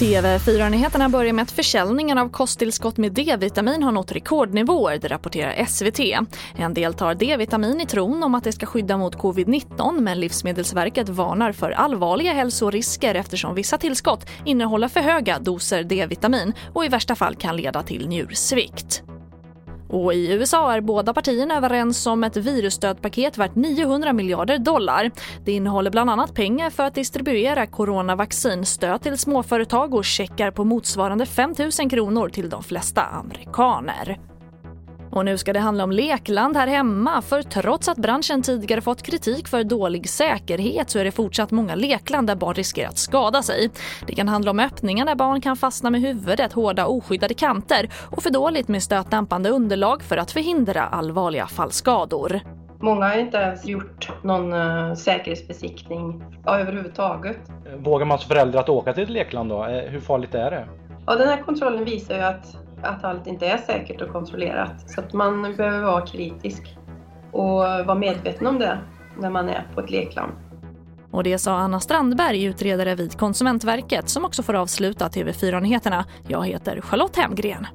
TV4-nyheterna börjar med att försäljningen av kosttillskott med D-vitamin har nått rekordnivåer, det rapporterar SVT. En del tar D-vitamin i tron om att det ska skydda mot covid-19 men Livsmedelsverket varnar för allvarliga hälsorisker eftersom vissa tillskott innehåller för höga doser D-vitamin och i värsta fall kan leda till njursvikt. Och i USA är båda partierna överens om ett virusstödpaket värt 900 miljarder dollar. Det innehåller bland annat pengar för att distribuera coronavaccin, stöd till småföretag och checkar på motsvarande 5 000 kronor till de flesta amerikaner. Och nu ska det handla om lekland här hemma för trots att branschen tidigare fått kritik för dålig säkerhet så är det fortsatt många lekland där barn riskerar att skada sig. Det kan handla om öppningar där barn kan fastna med huvudet, hårda oskyddade kanter och för dåligt med stötdämpande underlag för att förhindra allvarliga fallskador. Många har inte ens gjort någon uh, säkerhetsbesiktning ja, överhuvudtaget. Vågar man som förälder att åka till ett lekland då? Eh, hur farligt är det? Ja, den här kontrollen visar ju att att allt inte är säkert och kontrollerat. Så att man behöver vara kritisk och vara medveten om det när man är på ett lekland. Och det sa Anna Strandberg, utredare vid Konsumentverket som också får avsluta TV4-nyheterna. Jag heter Charlotte Hemgren.